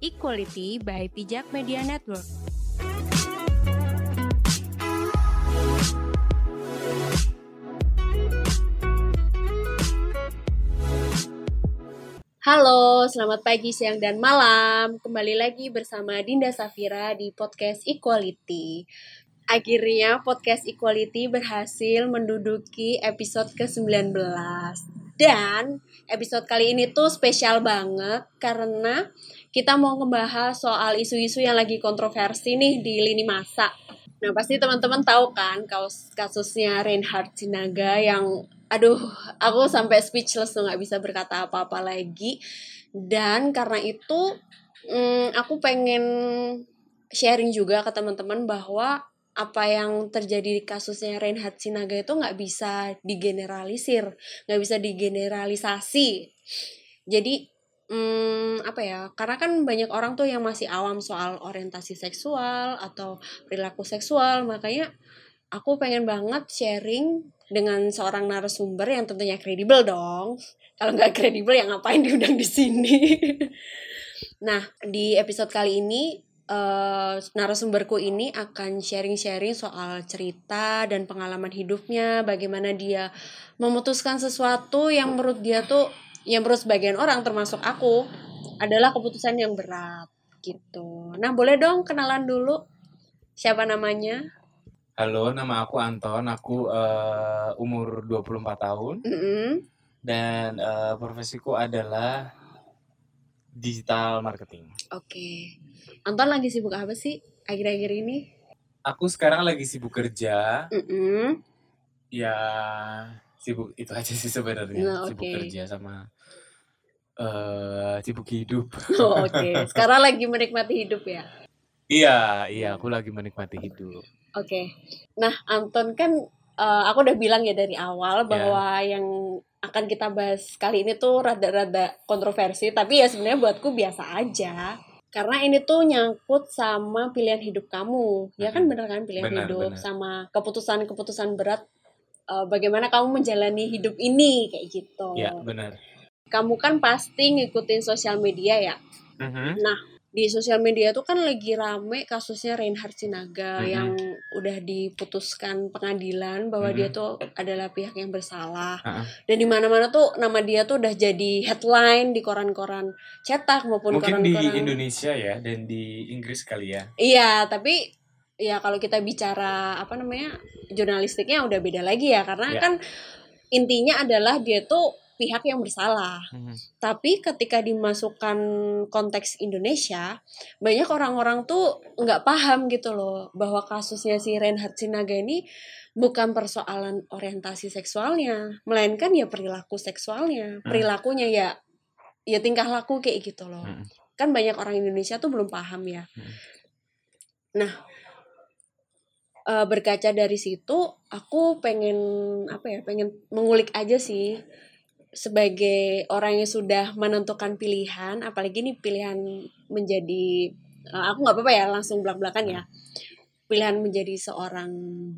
Equality by Pijak Media Network. Halo, selamat pagi, siang, dan malam. Kembali lagi bersama Dinda Safira di podcast Equality. Akhirnya podcast Equality berhasil menduduki episode ke-19. Dan episode kali ini tuh spesial banget karena kita mau ngebahas soal isu-isu yang lagi kontroversi nih di lini masa. Nah, pasti teman-teman tahu kan kasusnya Reinhard Sinaga yang aduh aku sampai speechless tuh nggak bisa berkata apa-apa lagi dan karena itu hmm, aku pengen sharing juga ke teman-teman bahwa apa yang terjadi di kasusnya Reinhard Sinaga itu nggak bisa digeneralisir nggak bisa digeneralisasi jadi hmm, apa ya karena kan banyak orang tuh yang masih awam soal orientasi seksual atau perilaku seksual makanya aku pengen banget sharing dengan seorang narasumber yang tentunya kredibel dong. Kalau nggak kredibel ya ngapain diundang di sini. nah, di episode kali ini uh, narasumberku ini akan sharing-sharing soal cerita dan pengalaman hidupnya, bagaimana dia memutuskan sesuatu yang menurut dia tuh yang menurut sebagian orang termasuk aku adalah keputusan yang berat gitu. Nah, boleh dong kenalan dulu siapa namanya? Halo, nama aku Anton. Aku uh, umur 24 tahun. Mm -hmm. Dan uh, profesiku adalah digital marketing. Oke. Okay. Anton lagi sibuk apa sih akhir-akhir ini? Aku sekarang lagi sibuk kerja. Mm -hmm. Ya, sibuk itu aja sih sebenarnya. Nah, okay. Sibuk kerja sama uh, sibuk hidup. Oh, Oke, okay. sekarang lagi menikmati hidup ya? Iya, iya, aku lagi menikmati hidup. Oke. Okay. Nah, Anton kan uh, aku udah bilang ya dari awal iya. bahwa yeah. yang akan kita bahas kali ini tuh rada-rada kontroversi, tapi ya sebenarnya buatku biasa aja. Karena ini tuh nyangkut sama pilihan hidup kamu. Ya kan bener kan pilihan bener, hidup bener. sama keputusan-keputusan berat uh, bagaimana kamu menjalani hidup ini kayak gitu. Iya, benar. Kamu kan pasti ngikutin sosial media ya. Mm-hmm. Nah, di sosial media tuh kan lagi rame kasusnya Reinhard Sinaga mm -hmm. yang udah diputuskan pengadilan bahwa mm -hmm. dia tuh adalah pihak yang bersalah uh -huh. dan di mana-mana tuh nama dia tuh udah jadi headline di koran-koran cetak maupun koran-koran di Indonesia ya dan di Inggris kali ya iya tapi ya kalau kita bicara apa namanya jurnalistiknya udah beda lagi ya karena yeah. kan intinya adalah dia tuh pihak yang bersalah. Hmm. Tapi ketika dimasukkan konteks Indonesia, banyak orang-orang tuh nggak paham gitu loh bahwa kasusnya si Reinhard Sinaga ini bukan persoalan orientasi seksualnya, melainkan ya perilaku seksualnya, hmm. perilakunya ya ya tingkah laku kayak gitu loh. Hmm. Kan banyak orang Indonesia tuh belum paham ya. Hmm. Nah, uh, berkaca dari situ aku pengen apa ya pengen mengulik aja sih sebagai orang yang sudah menentukan pilihan, apalagi ini pilihan menjadi uh, aku nggak apa-apa ya langsung belak-belakan ya. Pilihan menjadi seorang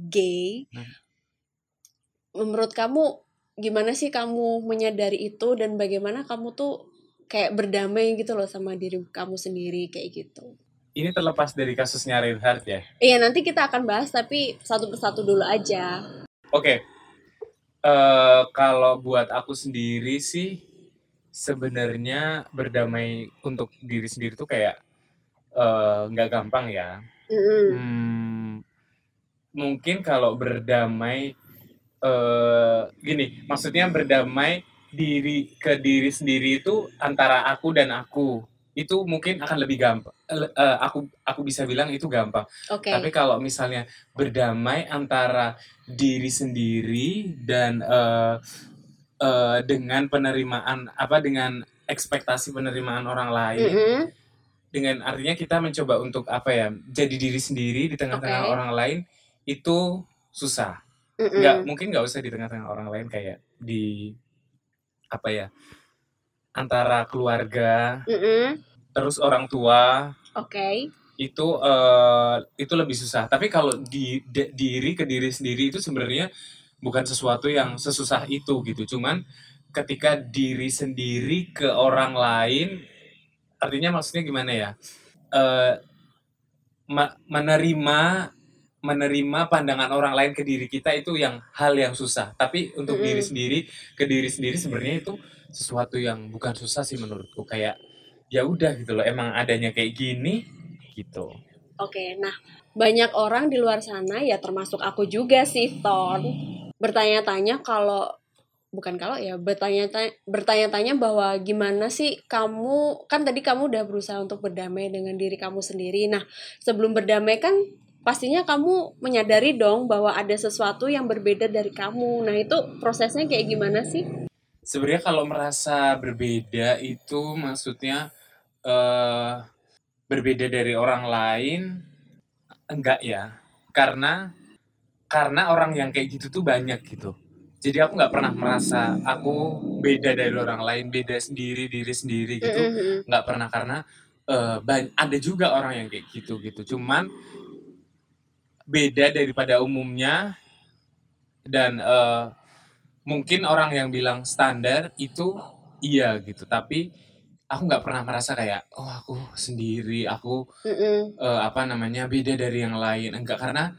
gay. Hmm. Menurut kamu gimana sih kamu menyadari itu dan bagaimana kamu tuh kayak berdamai gitu loh sama diri kamu sendiri kayak gitu. Ini terlepas dari kasusnya Reinhardt ya? Iya, nanti kita akan bahas tapi satu persatu dulu aja. Oke, okay Uh, kalau buat aku sendiri sih sebenarnya berdamai untuk diri sendiri tuh kayak eh, nggak uh, gampang ya. Mm. Hmm, mungkin kalau berdamai uh, gini, maksudnya berdamai diri ke diri sendiri itu antara aku dan aku itu mungkin akan lebih gampang. Uh, aku aku bisa bilang itu gampang. Okay. Tapi kalau misalnya berdamai antara diri sendiri dan uh, uh, dengan penerimaan apa dengan ekspektasi penerimaan orang lain, mm -hmm. dengan artinya kita mencoba untuk apa ya jadi diri sendiri di tengah-tengah okay. orang lain itu susah. Mm -hmm. Nggak mungkin nggak usah di tengah-tengah orang lain kayak di apa ya antara keluarga, mm -hmm. terus orang tua. Oke. Okay. Itu uh, itu lebih susah. Tapi kalau di de, diri ke diri sendiri itu sebenarnya bukan sesuatu yang sesusah itu gitu. Cuman ketika diri sendiri ke orang lain artinya maksudnya gimana ya? Me- menerima menerima pandangan orang lain ke diri kita itu yang hal yang susah. Tapi untuk Mm-mm. diri sendiri ke diri sendiri sebenarnya itu sesuatu yang bukan susah sih menurutku. Kayak ya udah gitu loh. Emang adanya kayak gini gitu. Oke, nah banyak orang di luar sana ya termasuk aku juga sih Ton bertanya-tanya kalau bukan kalau ya bertanya bertanya-tanya bahwa gimana sih kamu kan tadi kamu udah berusaha untuk berdamai dengan diri kamu sendiri. Nah, sebelum berdamai kan pastinya kamu menyadari dong bahwa ada sesuatu yang berbeda dari kamu. Nah, itu prosesnya kayak gimana sih? Sebenarnya kalau merasa berbeda itu maksudnya eh berbeda dari orang lain enggak ya. Karena karena orang yang kayak gitu tuh banyak gitu. Jadi aku nggak pernah merasa aku beda dari orang lain, beda sendiri diri sendiri gitu. Nggak pernah karena ban- ada juga orang yang kayak gitu gitu. Cuman beda daripada umumnya dan eh, mungkin orang yang bilang standar itu iya gitu. Tapi aku nggak pernah merasa kayak oh aku sendiri, aku eh, apa namanya beda dari yang lain. Enggak karena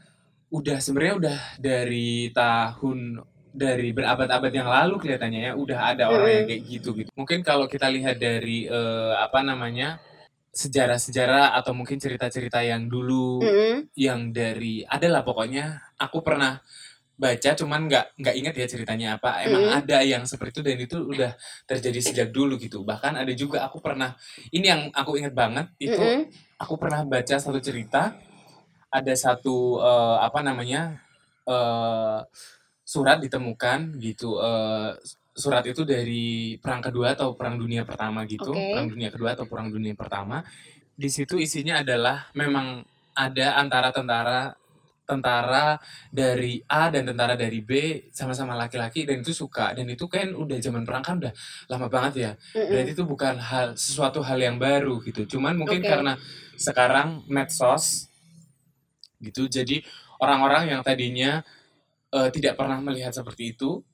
udah sebenarnya udah dari tahun dari berabad-abad yang lalu kelihatannya ya udah ada orang yang kayak gitu gitu. Mungkin kalau kita lihat dari eh, apa namanya sejarah-sejarah atau mungkin cerita-cerita yang dulu Mm-mm. yang dari adalah pokoknya aku pernah baca cuman nggak nggak ingat ya ceritanya apa emang Mm-mm. ada yang seperti itu dan itu udah terjadi sejak dulu gitu bahkan ada juga aku pernah ini yang aku ingat banget itu Mm-mm. aku pernah baca satu cerita ada satu eh, apa namanya eh, surat ditemukan gitu eh, surat itu dari perang kedua atau perang dunia pertama gitu Oke. perang dunia kedua atau perang dunia pertama di situ isinya adalah memang ada antara tentara tentara dari A dan tentara dari B sama-sama laki-laki dan itu suka. Dan itu kan udah zaman perang kan udah lama banget ya. Mm-mm. berarti itu bukan hal sesuatu hal yang baru gitu. Cuman mungkin Oke. karena sekarang medsos gitu jadi orang-orang yang tadinya eh, tidak pernah melihat seperti itu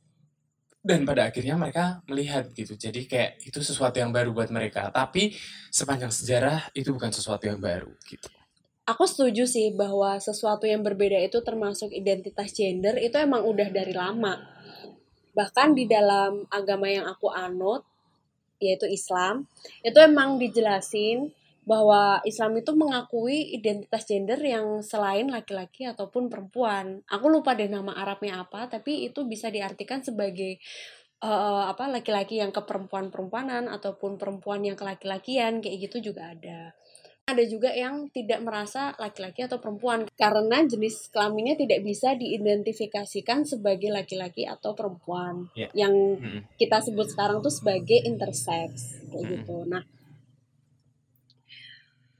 dan pada akhirnya mereka melihat gitu. Jadi kayak itu sesuatu yang baru buat mereka. Tapi sepanjang sejarah itu bukan sesuatu yang baru gitu Aku setuju sih bahwa sesuatu yang berbeda itu termasuk identitas gender itu emang udah dari lama. Bahkan di dalam agama yang aku anut, yaitu Islam, itu emang dijelasin bahwa Islam itu mengakui identitas gender yang selain laki-laki ataupun perempuan. Aku lupa deh nama Arabnya apa, tapi itu bisa diartikan sebagai eh, apa laki-laki yang ke perempuan-perempuanan ataupun perempuan yang ke laki-lakian kayak gitu juga ada ada juga yang tidak merasa laki-laki atau perempuan karena jenis kelaminnya tidak bisa diidentifikasikan sebagai laki-laki atau perempuan Ya. yang Mm-mm. kita sebut sekarang tuh sebagai intersex kayak Mm-mm. gitu. Nah,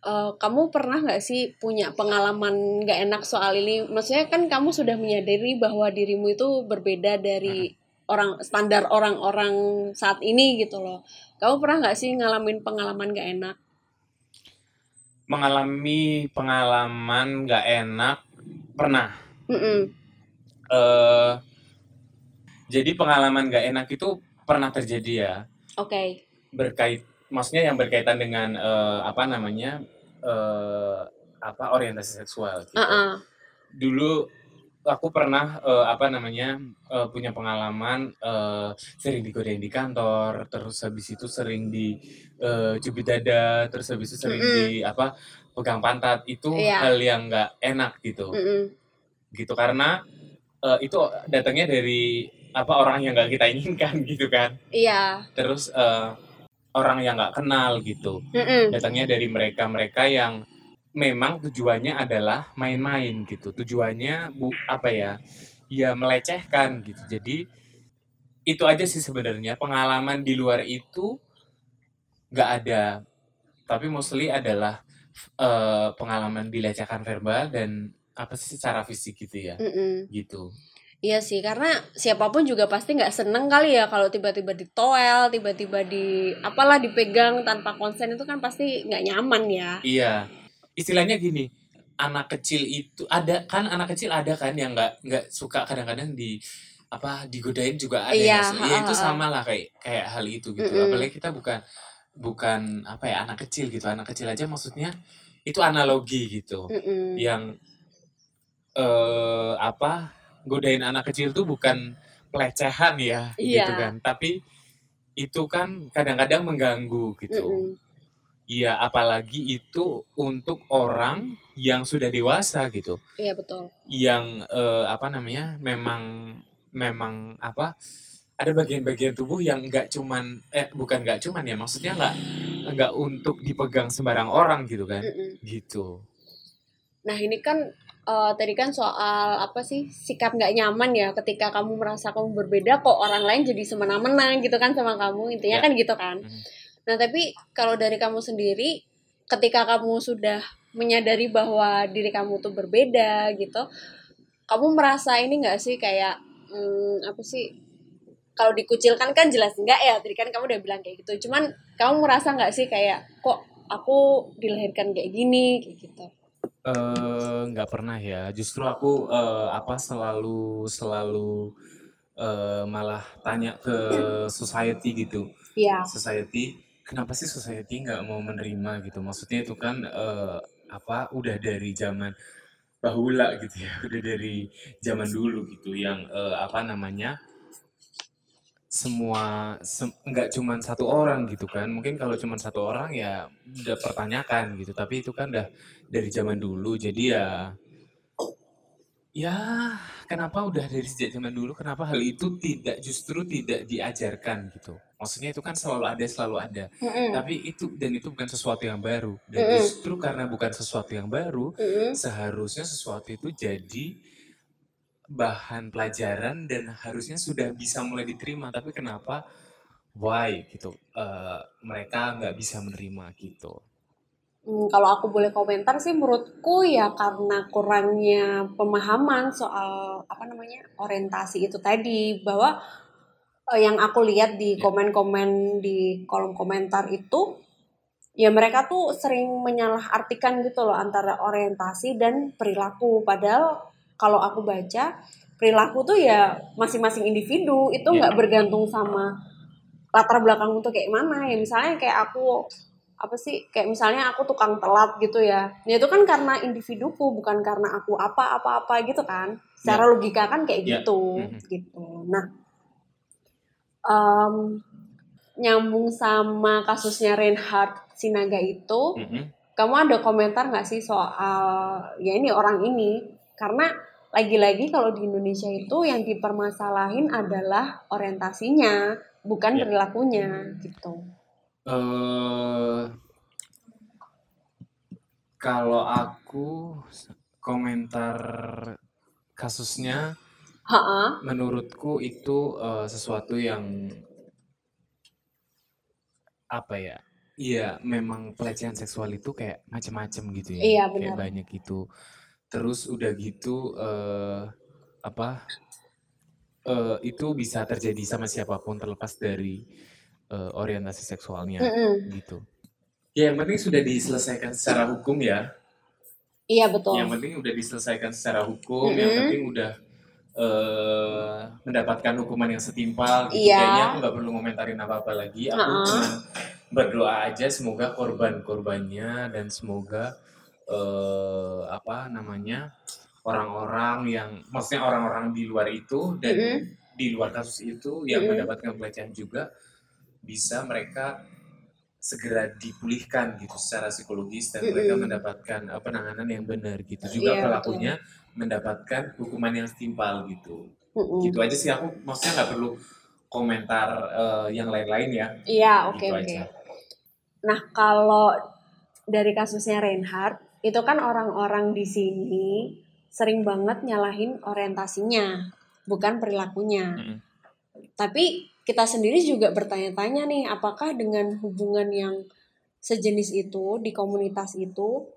eh, kamu pernah nggak sih punya pengalaman nggak enak soal ini? Maksudnya kan kamu sudah menyadari bahwa dirimu itu berbeda dari orang standar orang-orang saat ini gitu loh. Kamu pernah nggak sih ngalamin pengalaman nggak enak? Mengalami pengalaman nggak enak pernah Mm-mm. eh jadi pengalaman nggak enak itu pernah terjadi ya Oke. berkait maksudnya yang berkaitan dengan eh, apa namanya eh, apa orientasi seksual gitu. Uh-uh. Dulu aku pernah eh, apa namanya eh, punya pengalaman eh, sering digodain di kantor, terus habis itu sering di eh, cubit dada, terus habis itu sering Mm-mm. di apa pegang pantat itu Iya. hal yang nggak enak gitu, Mm-mm. gitu karena eh, itu datangnya dari apa orang yang nggak kita inginkan gitu kan, Iya. terus eh, orang yang nggak kenal gitu Mm-mm. datangnya dari mereka-mereka yang memang tujuannya adalah main-main gitu. Tujuannya bu apa ya? Ya melecehkan gitu. Jadi itu aja sih sebenarnya pengalaman di luar itu nggak ada. Tapi mostly adalah eh, pengalaman dilecehkan verbal dan apa sih secara fisik gitu ya. Mm-mm. Gitu. Iya sih, karena siapa pun juga pasti nggak seneng kali ya kalau tiba-tiba ditoel, tiba-tiba di apalah dipegang tanpa konsen itu kan pasti nggak nyaman ya. Iya. Istilahnya gini, anak kecil itu ada kan anak kecil ada kan yang nggak nggak suka kadang-kadang di apa digodain juga ada Iya, suka. ya itu sama lah kayak kayak hal itu gitu Mm-mm. apalagi kita bukan bukan apa ya anak kecil gitu anak kecil aja maksudnya itu analogi gitu Mm-mm. yang eh apa godain anak kecil tuh bukan pelecehan ya Iya. gitu kan tapi itu kan kadang-kadang mengganggu gitu Mm-mm. Iya apalagi itu untuk orang yang sudah dewasa gitu Iya betul. yang eh, apa namanya memang memang apa ada bagian-bagian tubuh yang nggak cuman eh bukan nggak cuman ya maksudnya nggak nggak untuk dipegang sembarang orang gitu kan Mm-mm. gitu Nah ini kan eh, tadi kan soal apa sih sikap nggak nyaman ya ketika kamu merasa kamu berbeda kok orang lain jadi semena-mena gitu kan sama kamu intinya Ya. kan gitu kan. Mhm. Nah tapi kalau dari kamu sendiri ketika kamu sudah menyadari bahwa diri kamu tuh berbeda gitu, kamu merasa ini nggak sih kayak hmm, apa sih kalau dikucilkan kan jelas enggak ya? Tadi kan kamu udah bilang kayak gitu. Cuman kamu merasa nggak sih kayak kok aku dilahirkan kayak gini kayak gitu? Eh, nggak pernah ya. Justru aku eh, apa selalu selalu eh, malah tanya ke society gitu. Iya. Society kenapa sih society nggak mau menerima gitu? Maksudnya itu kan eh, apa udah dari zaman bahula gitu ya udah dari zaman dulu gitu yang eh, apa namanya semua sem- nggak cuman satu orang gitu kan. Mungkin kalau cuman satu orang ya udah pertanyakan gitu. Tapi itu kan udah dari zaman dulu jadi ya ya kenapa udah dari sejak zaman dulu kenapa hal itu tidak justru tidak diajarkan gitu? Maksudnya itu kan selalu ada selalu ada. Mm-mm. tapi itu dan itu bukan sesuatu yang baru. Dan Mm-mm. justru karena bukan sesuatu yang baru Mm-mm. seharusnya sesuatu itu jadi bahan pelajaran dan harusnya sudah bisa mulai diterima. Tapi kenapa? Why gitu? Eh, mereka nggak bisa menerima gitu Hmm, kalau aku boleh komentar sih menurutku ya karena kurangnya pemahaman soal apa namanya orientasi itu tadi bahwa eh, yang aku lihat di Ya. komen-komen di kolom komentar itu ya mereka tuh sering menyalahartikan gitu loh antara orientasi dan perilaku padahal kalau aku baca perilaku tuh ya masing-masing individu itu Ya. nggak bergantung sama latar belakang tuh kayak mana ya misalnya kayak aku apa sih kayak misalnya aku tukang telat gitu ya ya itu kan karena individuku bukan karena aku apa apa apa gitu kan secara logika kan kayak Ya. gitu Mhm. gitu nah em, nyambung sama kasusnya Reinhard Sinaga itu Mm-mm. kamu ada komentar nggak sih soal ya ini orang ini karena lagi-lagi kalau di Indonesia itu yang dipermasalahin adalah orientasinya bukan Ya. perilakunya gitu eh kalau aku komentar kasusnya Ha-ha. menurutku itu eh, sesuatu yang apa ya Iya, memang pelecehan seksual itu kayak macam-macam gitu ya. Iya, Kayak banyak gitu. Terus udah gitu eh apa eh itu bisa terjadi sama siapa pun terlepas dari eh, orientasi seksualnya Mm-mm. gitu. Ya, yang penting sudah diselesaikan secara hukum ya. Iya betul. Yang penting udah diselesaikan secara hukum, yang Mm-mm. penting udah eh mendapatkan hukuman yang setimpal gitu. Iya. Kayaknya aku nggak perlu ngomentarin apa-apa lagi. Aku Ha-ha. cuma berdoa aja semoga korban-korbannya dan semoga eh apa namanya orang-orang yang maksudnya orang-orang di luar itu dan Mm-mm. di luar kasus itu yang Mm-mm. mendapatkan pelecehan juga bisa mereka segera dipulihkan gitu secara psikologis dan mereka Mm-mm. mendapatkan eh, penanganan yang benar gitu juga Iya, pelakunya mendapatkan hukuman yang setimpal gitu Mm-mm. gitu aja sih aku maksudnya nggak perlu komentar eh, yang lain-lain ya Iya oke gitu oke. aja Nah kalau dari kasusnya Reinhardt itu kan orang-orang di sini sering banget nyalahin orientasinya bukan perilakunya. Mm-mm. Tapi kita sendiri juga bertanya-tanya nih apakah dengan hubungan yang sejenis itu di komunitas itu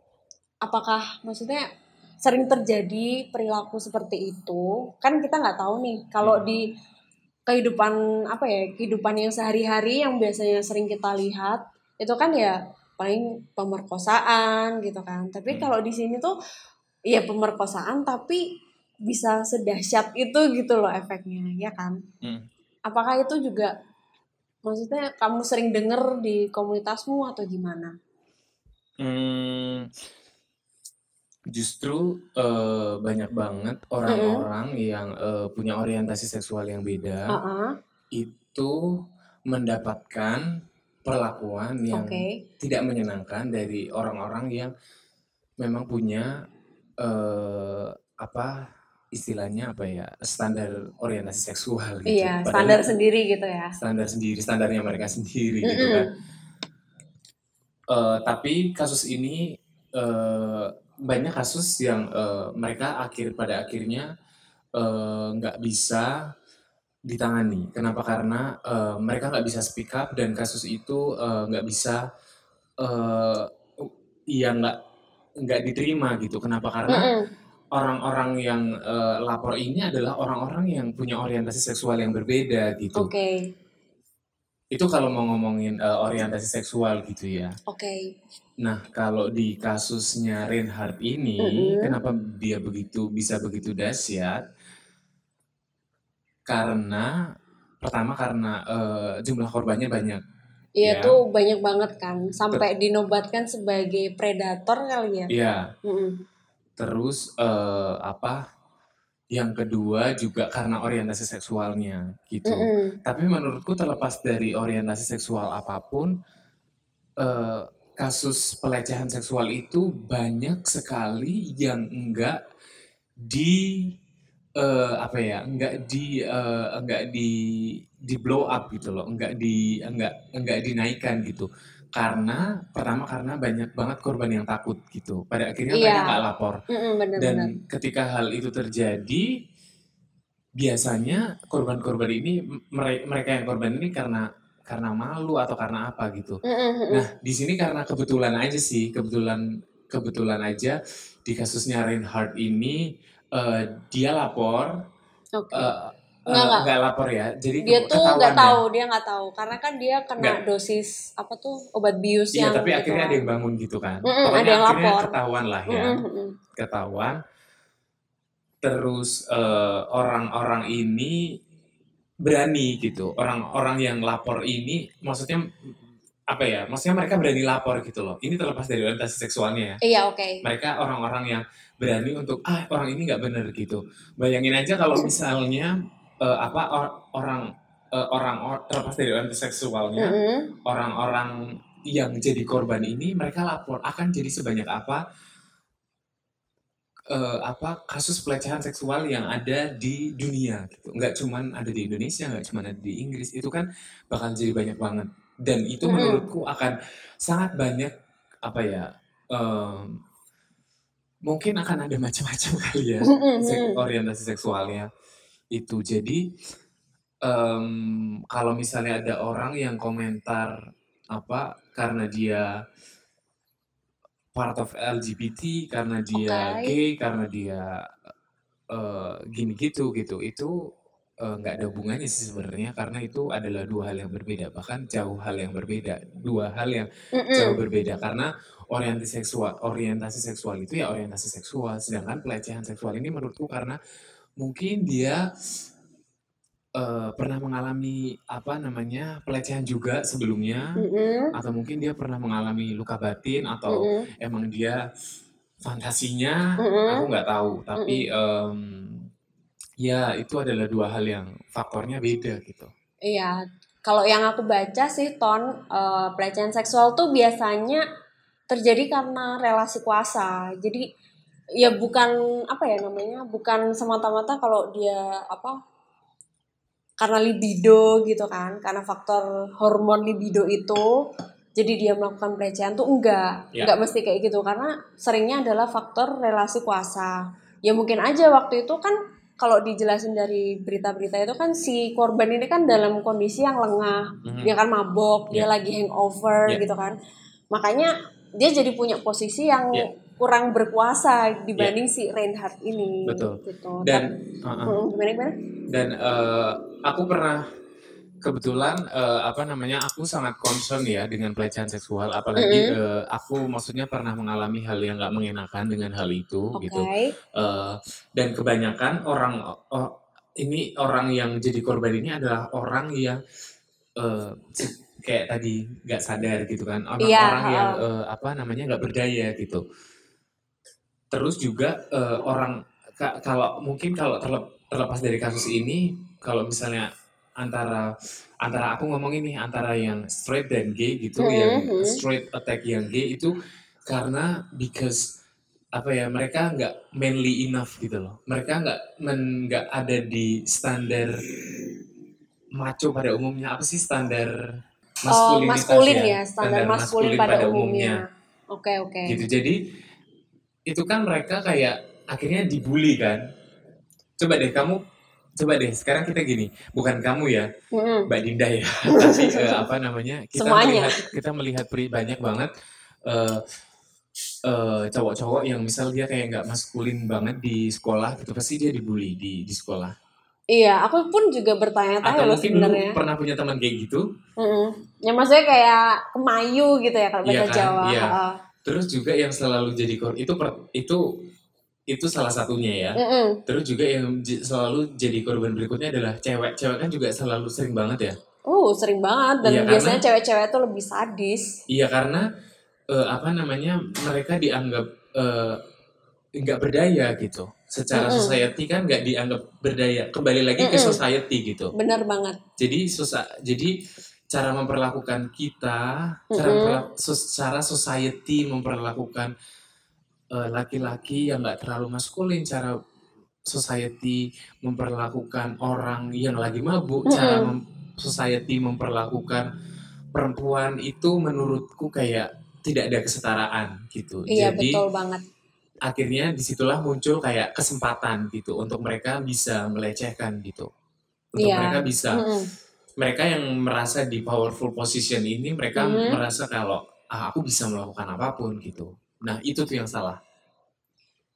apakah maksudnya sering terjadi perilaku seperti itu? Kan kita nggak tahu nih kalau di kehidupan apa ya kehidupan yang sehari-hari yang biasanya sering kita lihat itu kan ya paling pemerkosaan gitu kan. Tapi kalau di sini tuh ya pemerkosaan tapi bisa sedahsyat itu gitu loh efeknya ya kan? Hmm. Apakah itu juga Maksudnya kamu sering denger di komunitasmu atau gimana? Hmm, justru uh, banyak banget orang-orang yang uh, punya orientasi seksual yang beda Uh-uh. itu mendapatkan perlakuan yang Oke. tidak menyenangkan dari orang-orang yang memang punya uh, apa istilahnya apa ya standar orientasi seksual gitu. Iya, Padahal standar sendiri gitu ya. standar sendiri standarnya mereka sendiri gitu Mm-mm. kan. Eh, tapi kasus ini eh, banyak kasus yang eh, mereka akhir pada akhirnya nggak bisa ditangani. Kenapa? Karena eh, mereka nggak bisa speak up dan kasus itu nggak bisa eh ya nggak nggak diterima gitu. Kenapa? Karena Mm-mm. Orang-orang yang eh, lapor ini adalah orang-orang yang punya orientasi seksual yang berbeda gitu. Oke. Itu kalau mau ngomongin eh, orientasi seksual gitu ya. Oke. Nah, kalau di kasusnya Reinhardt ini, Mm-mm. kenapa dia begitu bisa begitu dahsyat? Karena pertama karena eh, jumlah korbannya banyak, Iya ya. tuh banyak banget kan. Sampai dinobatkan sebagai predator kali ya. Iya. Mm-mm. Terus eh, apa? Yang kedua juga karena orientasi seksualnya gitu. Mm-mm. Tapi menurutku terlepas dari orientasi seksual apa pun, eh, kasus pelecehan seksual itu banyak sekali yang enggak di eh, apa ya, enggak di eh, enggak di di blow up gitu loh, enggak di enggak enggak dinaikkan gitu. Karena pertama karena banyak banget korban yang takut gitu. Pada akhirnya mereka Iya. nggak lapor. Mm-mm, Dan benar-benar. ketika hal itu terjadi, biasanya korban-korban ini mere- mereka yang korban ini karena karena malu atau karena apa gitu. Mm-mm. Nah, di sini karena kebetulan aja sih, kebetulan kebetulan aja di kasusnya Reinhardt ini eh, dia lapor Oke. eh, Nggak, nggak. nggak lapor ya. Jadi Dia tuh nggak ya. tahu, dia nggak tahu karena kan dia kena Nggak. dosis apa tuh obat bius Iya, yang tapi gitu akhirnya ada kan. yang bangun gitu kan. Mm-mm, ada Pokoknya yang lapor. ketahuan lah ya. Mm-mm. ketahuan terus eh, orang-orang ini berani gitu orang-orang yang lapor ini maksudnya apa ya maksudnya mereka berani lapor gitu loh ini terlepas dari orientasi seksualnya ya Iya oke. mereka orang-orang yang berani untuk ah orang ini nggak bener gitu bayangin aja kalau misalnya eh, apa or- orang eh, orang or- terlepas dari orientasi seksualnya Mm-mm. orang-orang yang jadi korban ini mereka lapor akan jadi sebanyak apa eh, apa kasus pelecehan seksual yang ada di dunia gitu nggak cuman ada di Indonesia nggak cuman ada di Inggris itu kan bakal jadi banyak banget dan itu Mm-mm. menurutku akan sangat banyak apa ya em, mungkin akan ada macam-macam kali ya sek- mm-mm. orientasi seksualnya itu jadi em, kalau misalnya ada orang yang komentar apa karena dia part of LGBT karena dia Oke. gay karena dia eh, gini gitu gitu itu eh, nggak ada hubungannya sih sebenarnya karena itu adalah dua hal yang berbeda bahkan jauh hal yang berbeda dua hal yang jauh Mm-mm. berbeda karena orientasi seksual orientasi seksual itu ya orientasi seksual sedangkan pelecehan seksual ini menurutku karena mungkin dia eh, pernah mengalami apa namanya pelecehan juga sebelumnya Mm-mm. atau mungkin dia pernah mengalami luka batin atau Mm-mm. emang dia fantasinya Mm-mm. aku nggak tahu tapi em, ya itu adalah dua hal yang faktornya beda gitu Iya, kalau yang aku baca sih ton eh, pelecehan seksual tuh biasanya terjadi karena relasi kuasa. Jadi ya bukan apa ya namanya, bukan semata-mata kalau dia apa karena libido gitu kan, karena faktor hormon libido itu jadi dia melakukan pelecehan tuh enggak, Ya. enggak mesti kayak gitu karena seringnya adalah faktor relasi kuasa. Ya mungkin aja waktu itu kan kalau dijelasin dari berita-berita itu kan si korban ini kan dalam kondisi yang lengah, Mhm. dia kan mabok, dia Ya. lagi hangover Ya. gitu kan. Makanya dia jadi punya posisi yang Ya. Kurang berkuasa dibanding si Reinhardt ini Betul. gitu. dan Tapi-. Mm, gimana gimana? dan eh, aku pernah kebetulan eh, apa namanya aku sangat concern ya dengan pelecehan seksual apalagi Mm-mm. eh, aku maksudnya pernah mengalami hal yang nggak mengenakan dengan hal itu Oke. gitu Eh, dan kebanyakan orang oh, ini orang yang jadi korban ini adalah orang yang eh, se- kayak tadi nggak sadar gitu kan Iya, orang-orang yang heeh. eh, apa namanya nggak berdaya gitu terus juga eh, orang ka- kalau mungkin kalau terlep- terlepas dari kasus ini kalau misalnya antara antara aku ngomong ini antara yang straight dan gay gitu yang Mhm. straight attack yang gay itu karena because apa ya mereka nggak manly enough gitu loh mereka nggak nggak ada di standar maco pada umumnya apa sih standar Oh, maskulinitas maskulin ya ya, standar maskulin pada umumnya. Oke, oke. gitu jadi itu kan mereka kayak akhirnya dibully kan coba deh kamu coba deh sekarang kita gini bukan kamu ya Mm-mm. Mbak Dinda ya tapi eh, apa namanya kita Semuanya. melihat kita melihat banyak banget eh, eh, cowok-cowok yang misal dia kayak nggak maskulin banget di sekolah gitu pasti dia dibully di di sekolah Iya, aku pun juga bertanya-tanya loh sebenarnya. pernah punya teman kayak gitu Mm-mm. Ya maksudnya kayak kemayu gitu ya kalau Iya bahasa kan? Jawa. Iya. Terus juga yang selalu jadi kor itu per- itu itu salah satunya ya Mm-mm. Terus juga yang selalu jadi korban berikutnya adalah cewek. Cewek kan juga selalu sering banget ya. Uh, sering banget dan Iya, biasanya cewek-cewek tuh lebih sadis. Iya karena eh, apa namanya mereka dianggap eh, nggak berdaya gitu. Secara Mm-mm. society kan nggak dianggap berdaya. Kembali lagi ke Mm-mm. society gitu. Benar banget. Jadi sosa jadi cara memperlakukan kita, cara sos- cara society memperlakukan eh, laki-laki yang nggak terlalu maskulin, cara society memperlakukan orang yang lagi mabuk, Mm-mm. cara mem- society memperlakukan perempuan itu menurutku kayak tidak ada kesetaraan gitu. Iya, Jadi betul banget. akhirnya di situlah muncul kayak kesempatan gitu untuk mereka bisa melecehkan gitu. Untuk Iya. mereka bisa Mm-mm. Mereka yang merasa di powerful position ini mereka Mhm. merasa kalau ah, aku bisa melakukan apa pun gitu. Nah itu tuh yang salah.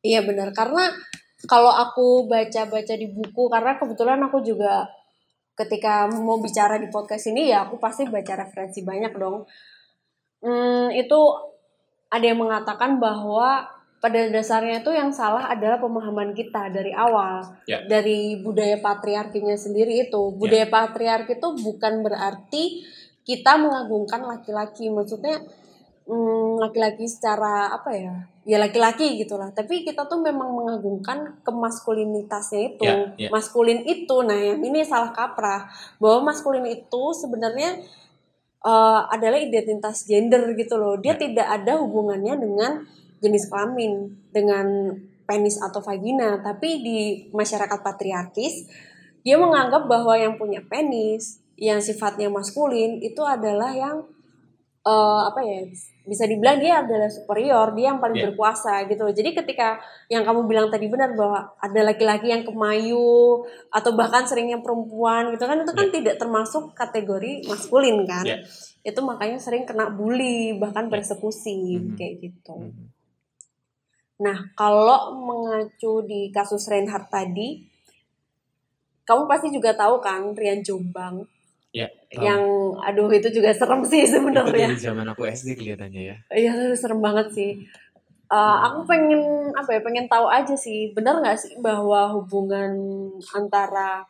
Iya benar karena kalau aku baca-baca di buku karena kebetulan aku juga ketika mau bicara di podcast ini ya aku pasti baca referensi banyak dong. Hmm, itu ada yang mengatakan bahwa pada dasarnya itu yang salah adalah pemahaman kita dari awal. Ya. dari budaya patriarkinya sendiri itu. Budaya patriarki itu bukan berarti kita mengagungkan laki-laki. Maksudnya hmm, laki-laki secara apa ya ya laki-laki gitulah. Tapi kita tuh memang mengagungkan kemaskulinitasnya itu. Ya, ya. maskulin itu. Nah yang ini salah kaprah. Bahwa maskulin itu sebenarnya eh, adalah identitas gender gitu loh. Dia Ya. tidak ada hubungannya dengan jenis kelamin dengan penis atau vagina tapi di masyarakat patriarkis dia menganggap bahwa yang punya penis yang sifatnya maskulin itu adalah yang eh, apa ya bisa dibilang dia adalah superior dia yang paling Ya. berkuasa gitu jadi ketika yang kamu bilang tadi benar bahwa ada laki-laki yang kemayu atau bahkan seringnya perempuan gitu kan itu kan tidak termasuk kategori maskulin kan Ya. itu makanya sering kena bully bahkan Ya. persekusi Mhm. kayak gitu Mhm. Nah, kalau mengacu di kasus Reinhardt tadi, kamu pasti juga tahu kan Rian Jombang Ya. tahu. yang aduh itu juga serem sih sebenarnya. dari zaman aku SD kelihatannya ya. Iya, serem banget sih. Uh, aku pengen apa ya pengen tahu aja sih benar nggak sih bahwa hubungan antara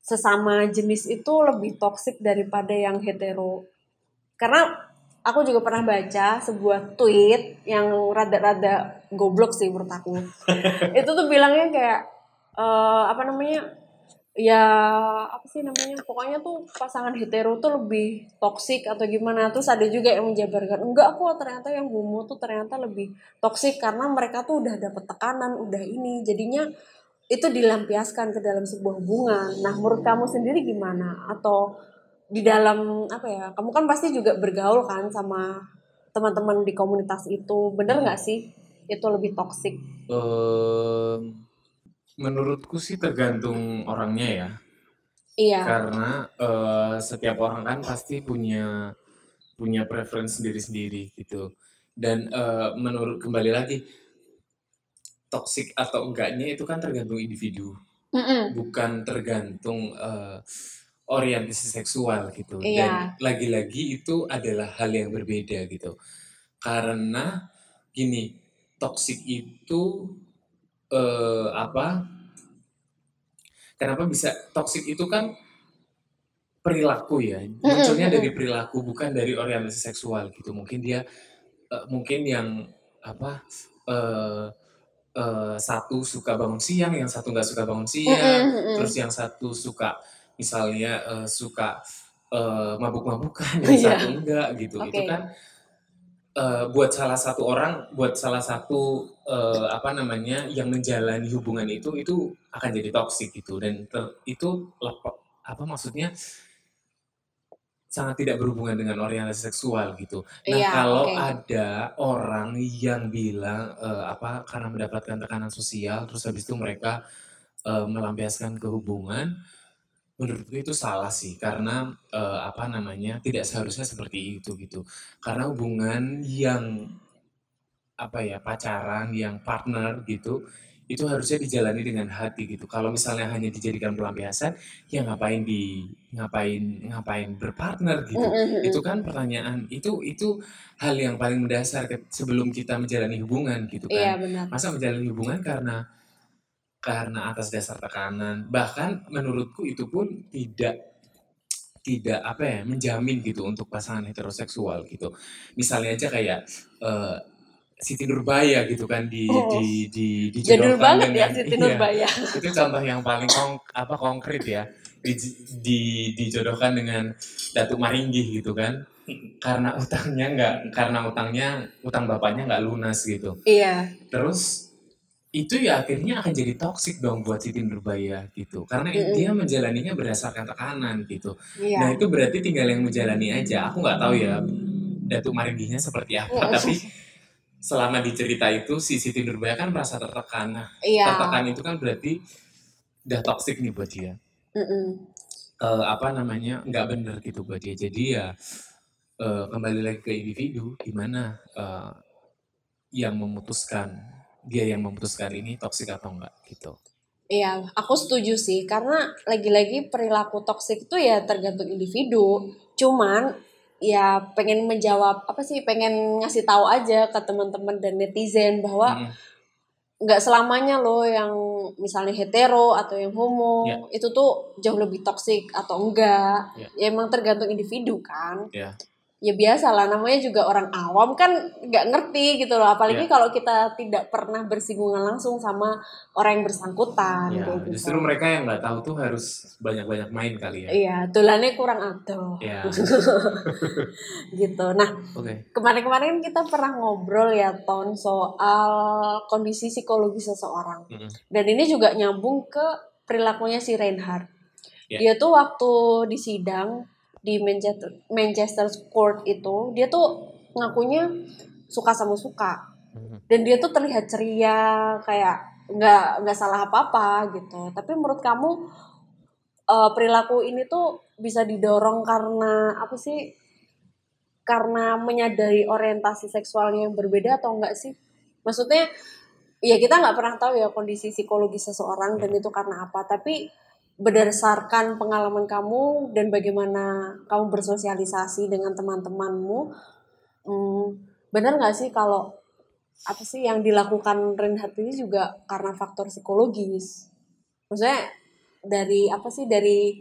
sesama jenis itu lebih toksik daripada yang hetero karena aku juga pernah baca sebuah tweet yang rada-rada goblok sih menurut aku. Itu tuh bilangnya kayak eh, apa namanya ya apa sih namanya pokoknya tuh pasangan hetero tuh lebih toksik atau gimana. Terus ada juga yang menjabarkan enggak kok ternyata yang homo tuh ternyata lebih toksik karena mereka tuh udah dapet tekanan udah ini. Jadinya itu dilampiaskan ke dalam sebuah hubungan nah menurut kamu sendiri gimana? Atau di dalam apa ya kamu kan pasti juga bergaul kan sama teman-teman di komunitas itu bener nggak sih itu lebih toksik Em, menurutku sih tergantung orangnya ya. iya Karena eh, setiap orang kan pasti punya punya preferensi sendiri-sendiri gitu. Dan eh, menurut kembali lagi toksik atau enggaknya itu kan tergantung individu, Mm-mm. bukan tergantung eh, orientasi seksual gitu. Iya. Dan lagi-lagi itu adalah hal yang berbeda gitu. Karena gini, toksik itu eh, apa? Kenapa bisa toksik itu kan perilaku ya, munculnya dari perilaku bukan dari orientasi seksual gitu. Mungkin dia uh, mungkin yang apa uh, uh, satu suka bangun siang, yang satu nggak suka bangun siang, terus yang satu suka misalnya uh, suka uh, mabuk-mabukan, yang yeah. satu enggak gitu. Okay. Itu kan uh, buat salah satu orang, buat salah satu uh, apa namanya yang menjalani hubungan itu itu akan jadi toksik gitu dan ter, itu apa maksudnya sangat tidak berhubungan dengan orientasi seksual gitu. Nah, Iya, kalau okay. ada orang yang bilang uh, apa karena mendapatkan tekanan sosial terus habis itu mereka uh, melampiaskan ke hubungan, menurutku itu salah sih karena uh, apa namanya tidak seharusnya seperti itu gitu. Karena hubungan yang apa ya pacaran yang partner gitu itu harusnya dijalani dengan hati gitu. Kalau misalnya hanya dijadikan pelampiasan, ya ngapain di ngapain ngapain berpartner gitu. Itu kan pertanyaan itu itu hal yang paling mendasar sebelum kita menjalani hubungan gitu kan. Iya, benar. Masa menjalani hubungan karena karena atas dasar tekanan. Bahkan menurutku itu pun tidak tidak apa ya menjamin gitu untuk pasangan heteroseksual gitu. Misalnya aja kayak uh, Siti Nurbaya gitu kan di oh. di di di Jadul banget dengan, ya Siti Nurbaya. Iya, itu contoh yang paling kong, apa konkret ya. Di, di dijodohkan dengan Datuk Maringgi gitu kan. Karena utangnya nggak karena utangnya utang bapaknya nggak lunas gitu. Iya. Terus itu ya akhirnya akan jadi toksik dong buat Siti Nurbaya gitu karena mm -hmm. dia menjalaninya berdasarkan tekanan gitu iya. nah itu berarti tinggal yang menjalani aja aku nggak tahu ya Datuk Maringginya seperti apa tapi selama di cerita itu si Siti Nurbaya kan merasa tertekan. Nah, iya. tertekan itu kan berarti udah toxic nih buat dia. Mm -mm. Uh, apa namanya nggak bener gitu buat dia. Jadi ya uh, kembali lagi ke individu gimana uh, yang memutuskan dia yang memutuskan ini toxic atau enggak gitu. Iya, aku setuju sih karena lagi-lagi perilaku toksik itu ya tergantung individu. Cuman ya pengen menjawab apa sih pengen ngasih tahu aja ke teman-teman dan netizen bahwa nggak hmm. selamanya loh yang misalnya hetero atau yang homo yeah. itu tuh jauh lebih toksik atau enggak yeah. ya emang tergantung individu kan yeah ya biasa lah namanya juga orang awam kan nggak ngerti gitu loh apalagi yeah. kalau kita tidak pernah bersinggungan langsung sama orang yang bersangkutan yeah, gitu. justru mereka yang nggak tahu tuh harus banyak-banyak main kali ya iya tulannya kurang atuh yeah. gitu nah okay. kemarin-kemarin kita pernah ngobrol ya ton soal kondisi psikologi seseorang mm -hmm. dan ini juga nyambung ke perilakunya si Reinhardt yeah. dia tuh waktu di sidang di Manchester Manchester Court itu dia tuh ngakunya suka sama suka. Hmm. dan dia tuh terlihat ceria kayak nggak nggak salah apa apa gitu. Tapi menurut kamu uh, perilaku ini tuh bisa didorong karena apa sih? Karena menyadari orientasi seksualnya yang berbeda atau enggak sih? Maksudnya ya kita nggak pernah tahu ya kondisi psikologis seseorang dan itu karena apa. Tapi berdasarkan pengalaman kamu dan bagaimana kamu bersosialisasi dengan teman-temanmu, hmm, benar nggak sih kalau apa sih yang dilakukan Reinhardt ini juga karena faktor psikologis? Maksudnya dari apa sih dari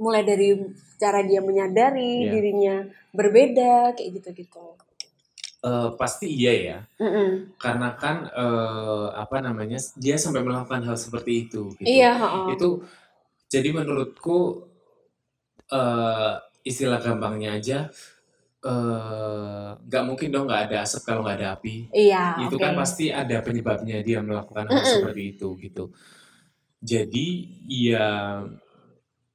mulai dari cara dia menyadari yeah. dirinya berbeda kayak gitu-gitu. Uh, pasti iya ya, mm -mm. karena kan uh, apa namanya dia sampai melakukan hal seperti itu. Gitu. Iya. Uh Itu jadi menurutku uh, istilah gampangnya aja nggak uh, mungkin dong nggak ada asap kalau nggak ada api. Iya. Itu okay. kan pasti ada penyebabnya dia melakukan hal mm -mm. seperti itu gitu. Jadi ya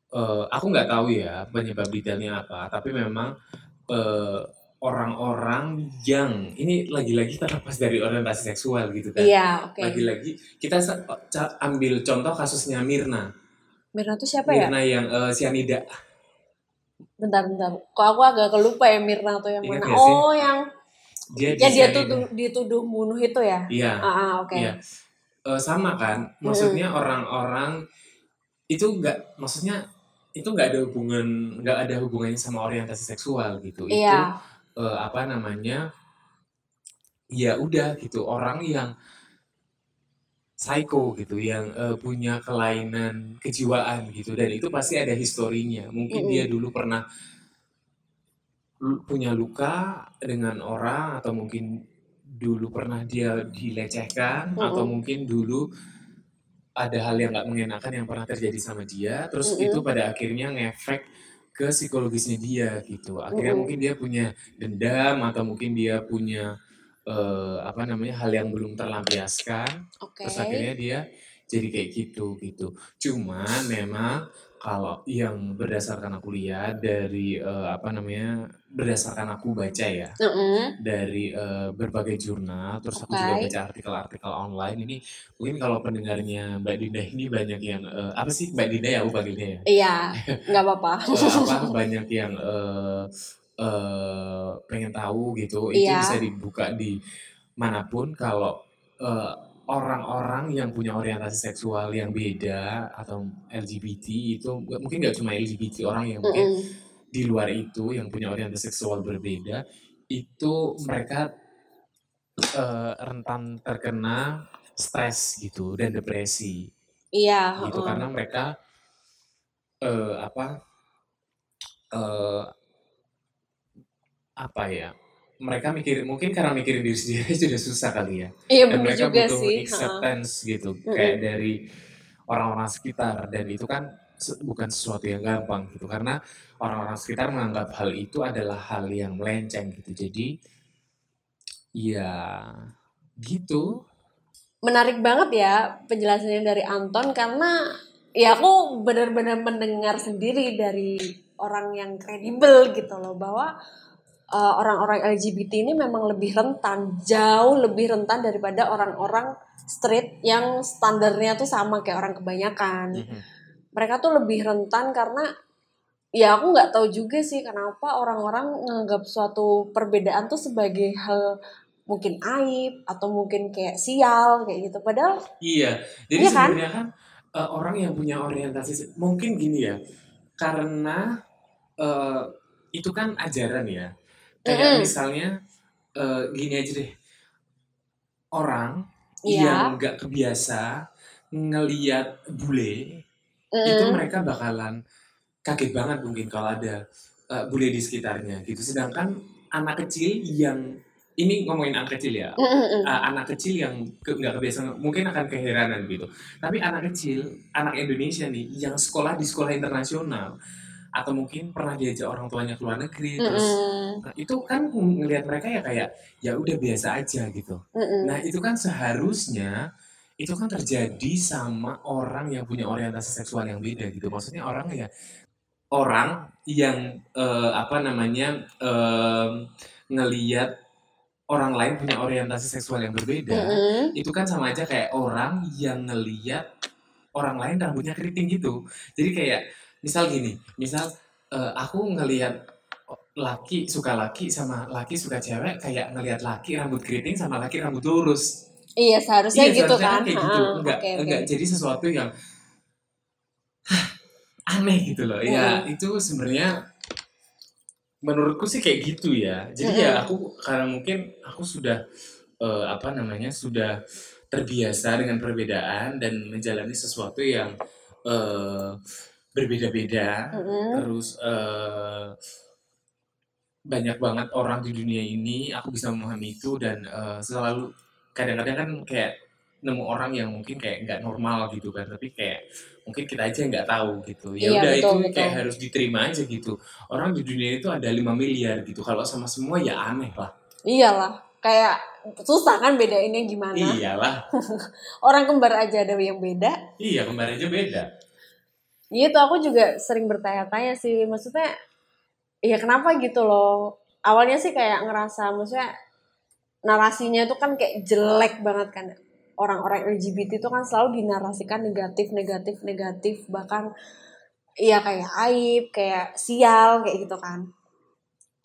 uh, aku nggak tahu ya penyebab detailnya apa, tapi memang uh, orang-orang yang ini lagi-lagi terlepas dari orientasi seksual gitu kan. Iya, okay. Lagi-lagi kita ambil contoh kasusnya Mirna. Mirna tuh siapa Mirna ya? Mirna yang uh, sianida. Bentar, bentar. Kok aku agak kelupa ya Mirna tuh yang Ingat mana? Oh, yang dia ya dia tuduh dituduh bunuh itu ya? Iya. Ah, ah oke. Okay. Iya. Uh, sama kan? Maksudnya orang-orang hmm. itu enggak maksudnya itu enggak ada hubungan enggak ada hubungannya sama orientasi seksual gitu. Iya. Itu uh, apa namanya ya udah gitu orang yang psycho gitu yang uh, punya kelainan kejiwaan gitu dan itu pasti ada historinya mungkin Mm-mm. dia dulu pernah punya luka dengan orang atau mungkin dulu pernah dia dilecehkan Mm-mm. atau mungkin dulu ada hal yang nggak mengenakan yang pernah terjadi sama dia terus Mm-mm. itu pada akhirnya ngefek ke psikologisnya dia gitu akhirnya Mm-mm. mungkin dia punya dendam atau mungkin dia punya eh, apa namanya hal yang belum terlampiaskan Oke. terus akhirnya dia jadi kayak gitu gitu cuman memang kalau yang berdasarkan aku lihat dari eh, apa namanya berdasarkan aku baca ya Mm-mm. dari eh, berbagai jurnal terus aku juga baca artikel-artikel online ini mungkin kalau pendengarnya Mbak Dinda ini banyak yang eh, apa sih Mbak Dinda ya aku panggilnya ya Iya, nggak apa-apa. Apa banyak yang eh, eh, pengen tahu gitu itu Iya. bisa dibuka di mana pun kalau eh, orang-orang yang punya orientasi seksual yang beda atau LGBT itu mungkin nggak cuma LGBT orang yang mungkin Mm-mm. di luar itu yang punya orientasi seksual berbeda itu mereka eh, rentan terkena stres gitu dan depresi Iya. gitu heeh. karena mereka eh, apa eh, apa ya mereka mikir mungkin karena mikirin diri sendiri sudah susah kali ya Iya dan mereka juga butuh sih. acceptance gitu Mm-mm. kayak dari orang-orang sekitar dan itu kan bukan sesuatu yang gampang gitu karena orang-orang sekitar menganggap hal itu adalah hal yang melenceng gitu jadi ya gitu Menarik banget ya penjelasannya dari Anton karena ya aku benar-benar mendengar sendiri dari orang yang kredibel gitu loh bahwa uh, orang-orang LGBT ini memang lebih rentan, jauh lebih rentan daripada orang-orang street yang standarnya tuh sama kayak orang kebanyakan. Mhm. Mereka tuh lebih rentan karena ya aku nggak tahu juga sih kenapa orang-orang menganggap suatu perbedaan tuh sebagai hal mungkin aib atau mungkin kayak sial kayak gitu. Padahal Iya, jadi Iya kan? sebenarnya kan eh, orang yang punya orientasi mungkin gini ya, karena eh, itu kan ajaran ya. Kayak Mm-mm. misalnya eh, gini aja deh, orang Iya. yang nggak kebiasa ngeliat bule, itu mm, mereka bakalan kaget banget mungkin kalau ada eh, bule di sekitarnya gitu. Sedangkan anak kecil yang ini ngomongin anak kecil ya, mm, mm, mm. uh, anak kecil yang ke, nggak kebiasaan mungkin akan keheranan gitu tapi anak kecil anak Indonesia nih yang sekolah di sekolah internasional atau mungkin pernah diajak orang tuanya ke luar negeri terus Mm-mm. nah, itu kan ngelihat mereka ya kayak ya udah biasa aja gitu Mm-mm. nah itu kan seharusnya itu kan terjadi sama orang yang punya orientasi seksual yang beda gitu maksudnya orang ya orang yang eh, apa namanya em, ngeliat orang lain punya orientasi seksual yang berbeda Mm-mm. itu kan sama aja kayak orang yang ngeliat orang lain rambutnya keriting gitu jadi kayak misal gini misal eh, aku ngeliat laki suka laki sama laki suka cewek kayak ngeliat laki rambut keriting sama laki rambut lurus Iya seharusnya Iya, gitu seharusnya kan. kayak gitu Ha, enggak Oke oke. enggak jadi sesuatu yang hah, aneh gitu loh ya itu sebenarnya menurutku sih kayak gitu ya jadi ya Mm-mm. aku karena mungkin aku sudah eh, apa namanya sudah terbiasa dengan perbedaan dan menjalani sesuatu yang eh, berbeda-beda Mm-mm. terus eh, banyak banget orang di dunia ini aku bisa memahami itu dan eh, selalu kadang-kadang kan kayak nemu orang yang mungkin kayak nggak normal gitu kan tapi kayak mungkin kita aja nggak tahu gitu ya Iya, udah betul, itu betul. kayak harus diterima aja gitu orang di dunia itu ada 5 miliar gitu kalau sama semua ya aneh lah Iyalah. Kayak susah kan bedainnya gimana. iyalah Orang kembar aja ada yang beda. iya kembar aja beda Gitu aku juga sering bertanya-tanya sih. Maksudnya ya kenapa gitu loh. Awalnya sih kayak ngerasa maksudnya narasinya tuh kan kayak jelek banget kan. Orang-orang LGBT itu kan selalu dinarasikan negatif, negatif, negatif. Bahkan ya kayak aib, kayak sial, kayak gitu kan.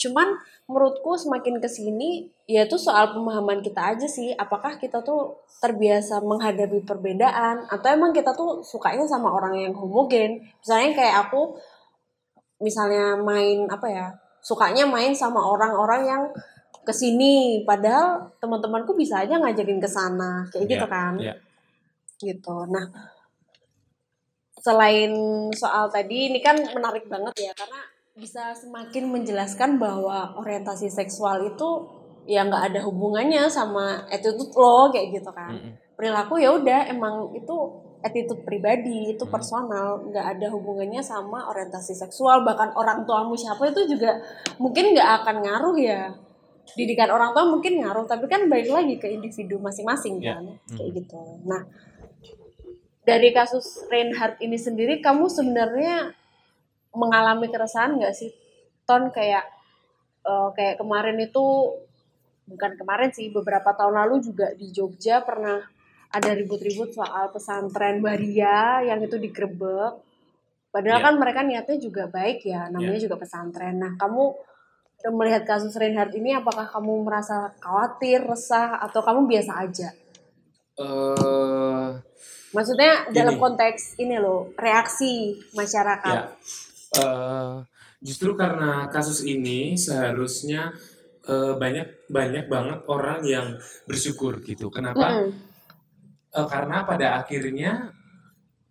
Cuman menurutku semakin ke sini ya itu soal pemahaman kita aja sih. Apakah kita tuh terbiasa menghadapi perbedaan atau emang kita tuh sukanya sama orang yang homogen. Misalnya kayak aku misalnya main apa ya? Sukanya main sama orang-orang yang ke sini padahal teman-temanku bisa aja ngajakin ke sana kayak gitu Iya, kan. iya. gitu. Nah, selain soal tadi ini kan menarik banget ya karena bisa semakin menjelaskan bahwa orientasi seksual itu ya nggak ada hubungannya sama attitude lo kayak gitu kan. Mm-mm. Perilaku ya udah emang itu attitude pribadi itu Hmm. personal nggak ada hubungannya sama orientasi seksual bahkan orang tuamu siapa itu juga mungkin nggak akan ngaruh ya didikan orang tua mungkin ngaruh tapi kan balik lagi ke individu masing-masing Ya. kan kayak gitu nah dari kasus Reinhardt ini sendiri kamu sebenarnya mengalami keresahan nggak sih ton kayak eh, kayak kemarin itu bukan kemarin sih beberapa tahun lalu juga di Jogja pernah ada ribut-ribut soal pesantren Baria yang itu digerebek padahal Ya. kan mereka niatnya juga baik ya namanya juga pesantren nah kamu melihat kasus Reinhardt ini apakah kamu merasa khawatir resah atau kamu biasa aja Eh, Maksudnya dalam Gini. konteks ini loh, reaksi masyarakat. Ya, eh, justru karena kasus ini seharusnya eh, banyak banyak banget orang yang bersyukur gitu. Kenapa? Mm-mm. Eh, karena pada akhirnya,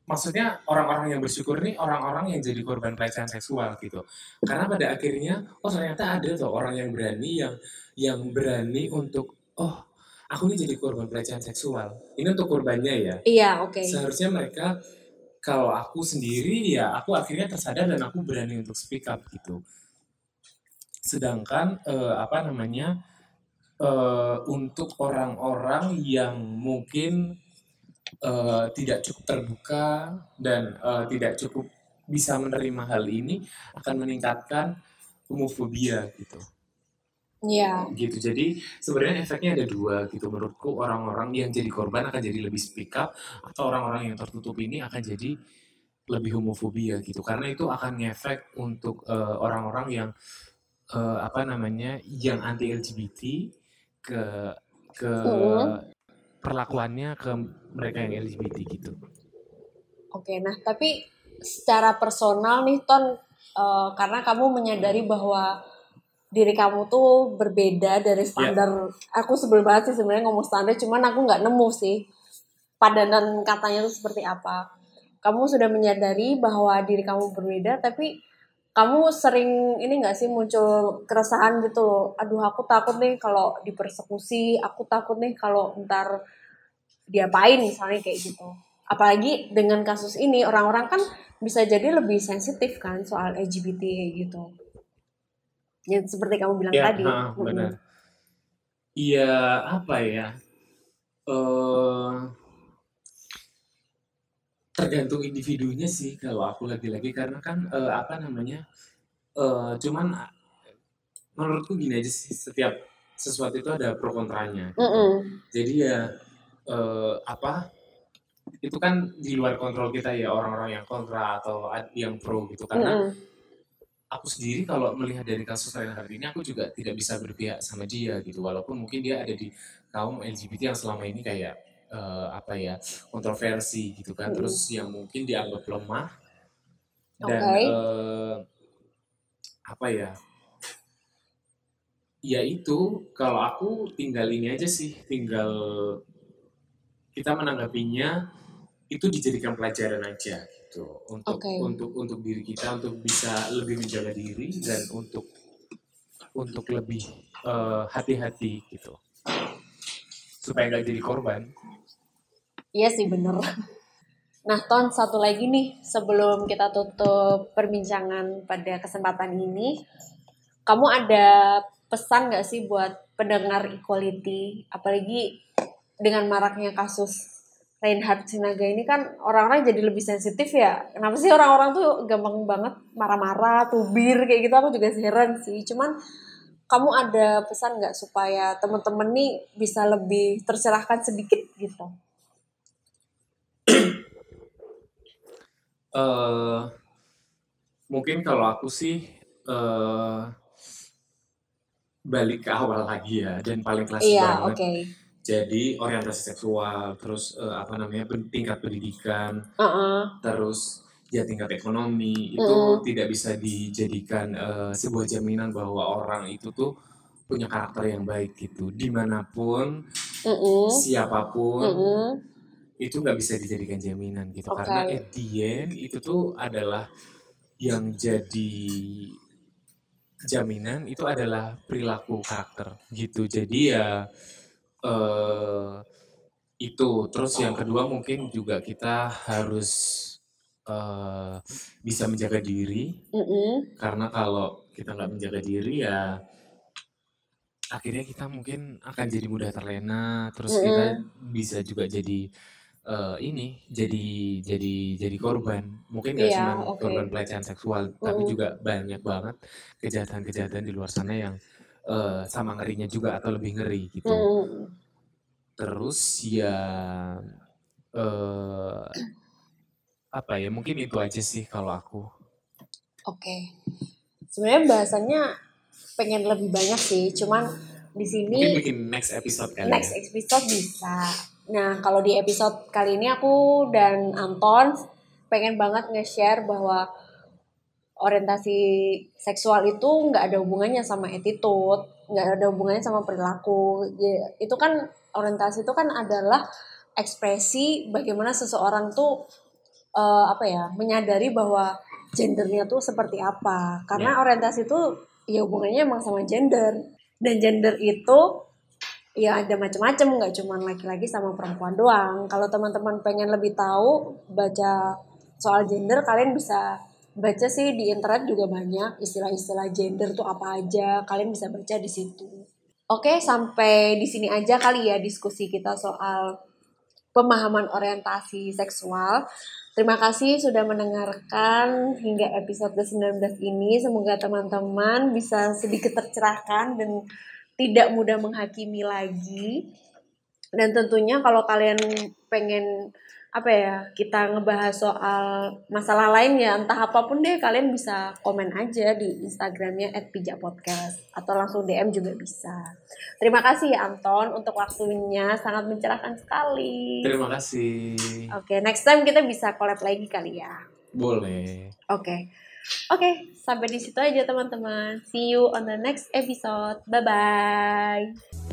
maksudnya orang-orang yang bersyukur nih orang-orang yang jadi korban pelecehan seksual gitu. Karena pada akhirnya, oh ternyata ada tuh orang yang berani yang yang berani untuk oh aku nih jadi korban pelecehan seksual. Ini untuk korbannya ya. Iya, oke. Seharusnya mereka kalau aku sendiri ya aku akhirnya tersadar dan aku berani untuk speak up gitu. Sedangkan eh, apa namanya eh, untuk orang-orang yang mungkin eh, tidak cukup terbuka dan eh, tidak cukup bisa menerima hal ini akan meningkatkan homofobia gitu Iya. gitu jadi sebenarnya efeknya ada dua gitu menurutku orang-orang yang jadi korban akan jadi lebih speak up atau orang-orang yang tertutup ini akan jadi lebih homofobia gitu karena itu akan ngefek untuk eh, orang-orang yang eh, apa namanya yang anti LGBT ke ke Mm. perlakuannya ke mereka yang LGBT gitu Oke, nah tapi secara personal nih Ton, eh, karena kamu menyadari bahwa diri kamu tuh berbeda dari standar. Aku sebel banget sih sebenarnya ngomong standar, cuman aku nggak nemu sih padanan katanya tuh seperti apa. Kamu sudah menyadari bahwa diri kamu berbeda, tapi kamu sering ini nggak sih muncul keresahan gitu loh. Aduh, aku takut nih kalau dipersekusi, aku takut nih kalau ntar diapain misalnya kayak gitu. Apalagi dengan kasus ini orang-orang kan bisa jadi lebih sensitif kan soal LGBT kayak gitu. Yang seperti kamu bilang Ya, tadi. Mm-mm. benar. Iya, apa ya? Eh tergantung individunya sih kalau aku lagi-lagi karena kan eh, apa namanya? eh cuman menurutku gini aja sih setiap sesuatu itu ada pro kontranya gitu. Mm-mm. Jadi ya eh, apa? Itu kan di luar kontrol kita ya orang-orang yang kontra atau yang pro gitu karena Mm-mm. Aku sendiri kalau melihat dari kasus Reinhardt ini aku juga tidak bisa berpihak sama dia gitu. Walaupun mungkin dia ada di kaum LGBT yang selama ini kayak eh, apa ya kontroversi gitu kan. Terus yang mungkin dianggap lemah dan Oke. eh, apa ya ya itu kalau aku tinggal ini aja sih tinggal kita menanggapinya itu dijadikan pelajaran aja gitu. Untuk Oke. untuk untuk diri kita untuk bisa lebih menjaga diri dan untuk untuk lebih eh, hati-hati gitu. Supaya nggak jadi korban. Iya sih bener. Nah Ton satu lagi nih sebelum kita tutup perbincangan pada kesempatan ini, kamu ada pesan nggak sih buat pendengar equality, apalagi dengan maraknya kasus Reinhard Sinaga ini kan orang-orang jadi lebih sensitif ya. Kenapa sih orang-orang tuh gampang banget marah-marah, tubir kayak gitu? Aku juga heran sih. Cuman kamu ada pesan nggak supaya temen-temen nih bisa lebih tercerahkan sedikit gitu? eh mungkin kalau aku sih eh balik ke awal lagi ya dan paling klasik Iya, banget oke. Jadi orientasi seksual terus eh, apa namanya tingkat pendidikan Heeh. terus ya tingkat ekonomi itu Mm. tidak bisa dijadikan eh, sebuah jaminan bahwa orang itu tuh punya karakter yang baik gitu di mana pun Mm-mm. siapa pun Mm-mm. itu nggak bisa dijadikan jaminan gitu Oke. karena at the end itu tuh adalah yang jadi jaminan itu adalah perilaku karakter gitu jadi ya eh itu terus yang kedua mungkin juga kita harus eh bisa menjaga diri Mm-mm. karena kalau kita nggak menjaga diri ya akhirnya kita mungkin akan jadi mudah terlena terus kita bisa juga jadi eh, ini jadi jadi jadi korban mungkin nggak Iya, cuma oke. korban pelecehan seksual tapi Mm-mm. juga banyak banget kejahatan-kejahatan di luar sana yang eh, sama ngerinya juga atau lebih ngeri gitu Mm-mm. terus ya eh apa ya mungkin itu aja sih kalau aku Oke. Sebenarnya bahasanya pengen lebih banyak sih, cuman di sini mungkin bikin next episode kali next ya episode bisa. Nah, kalau di episode kali ini aku dan Anton pengen banget nge-share bahwa orientasi seksual itu nggak ada hubungannya sama attitude, nggak ada hubungannya sama perilaku. Ya, itu kan orientasi itu kan adalah ekspresi bagaimana seseorang tuh eh, apa ya menyadari bahwa gendernya tuh seperti apa. Karena orientasi itu ya hubungannya emang sama gender dan gender itu ya ada macam-macam nggak cuma laki-laki sama perempuan doang kalau teman-teman pengen lebih tahu baca soal gender kalian bisa baca sih di internet juga banyak istilah-istilah gender tuh apa aja kalian bisa baca di situ oke sampai di sini aja kali ya diskusi kita soal pemahaman orientasi seksual Terima kasih sudah mendengarkan hingga episode ke-19 ini. Semoga teman-teman bisa sedikit tercerahkan dan tidak mudah menghakimi lagi. Dan tentunya kalau kalian pengen apa ya kita ngebahas soal masalah lain ya entah apa pun deh kalian bisa komen aja di Instagramnya @pijakpodcast atau langsung DM juga bisa. Terima kasih ya Anton untuk waktunya sangat mencerahkan sekali. terima kasih Oke, next time kita bisa collab lagi kali ya. boleh Oke. Oke, sampai di situ aja teman-teman. See you on the next episode. Bye bye.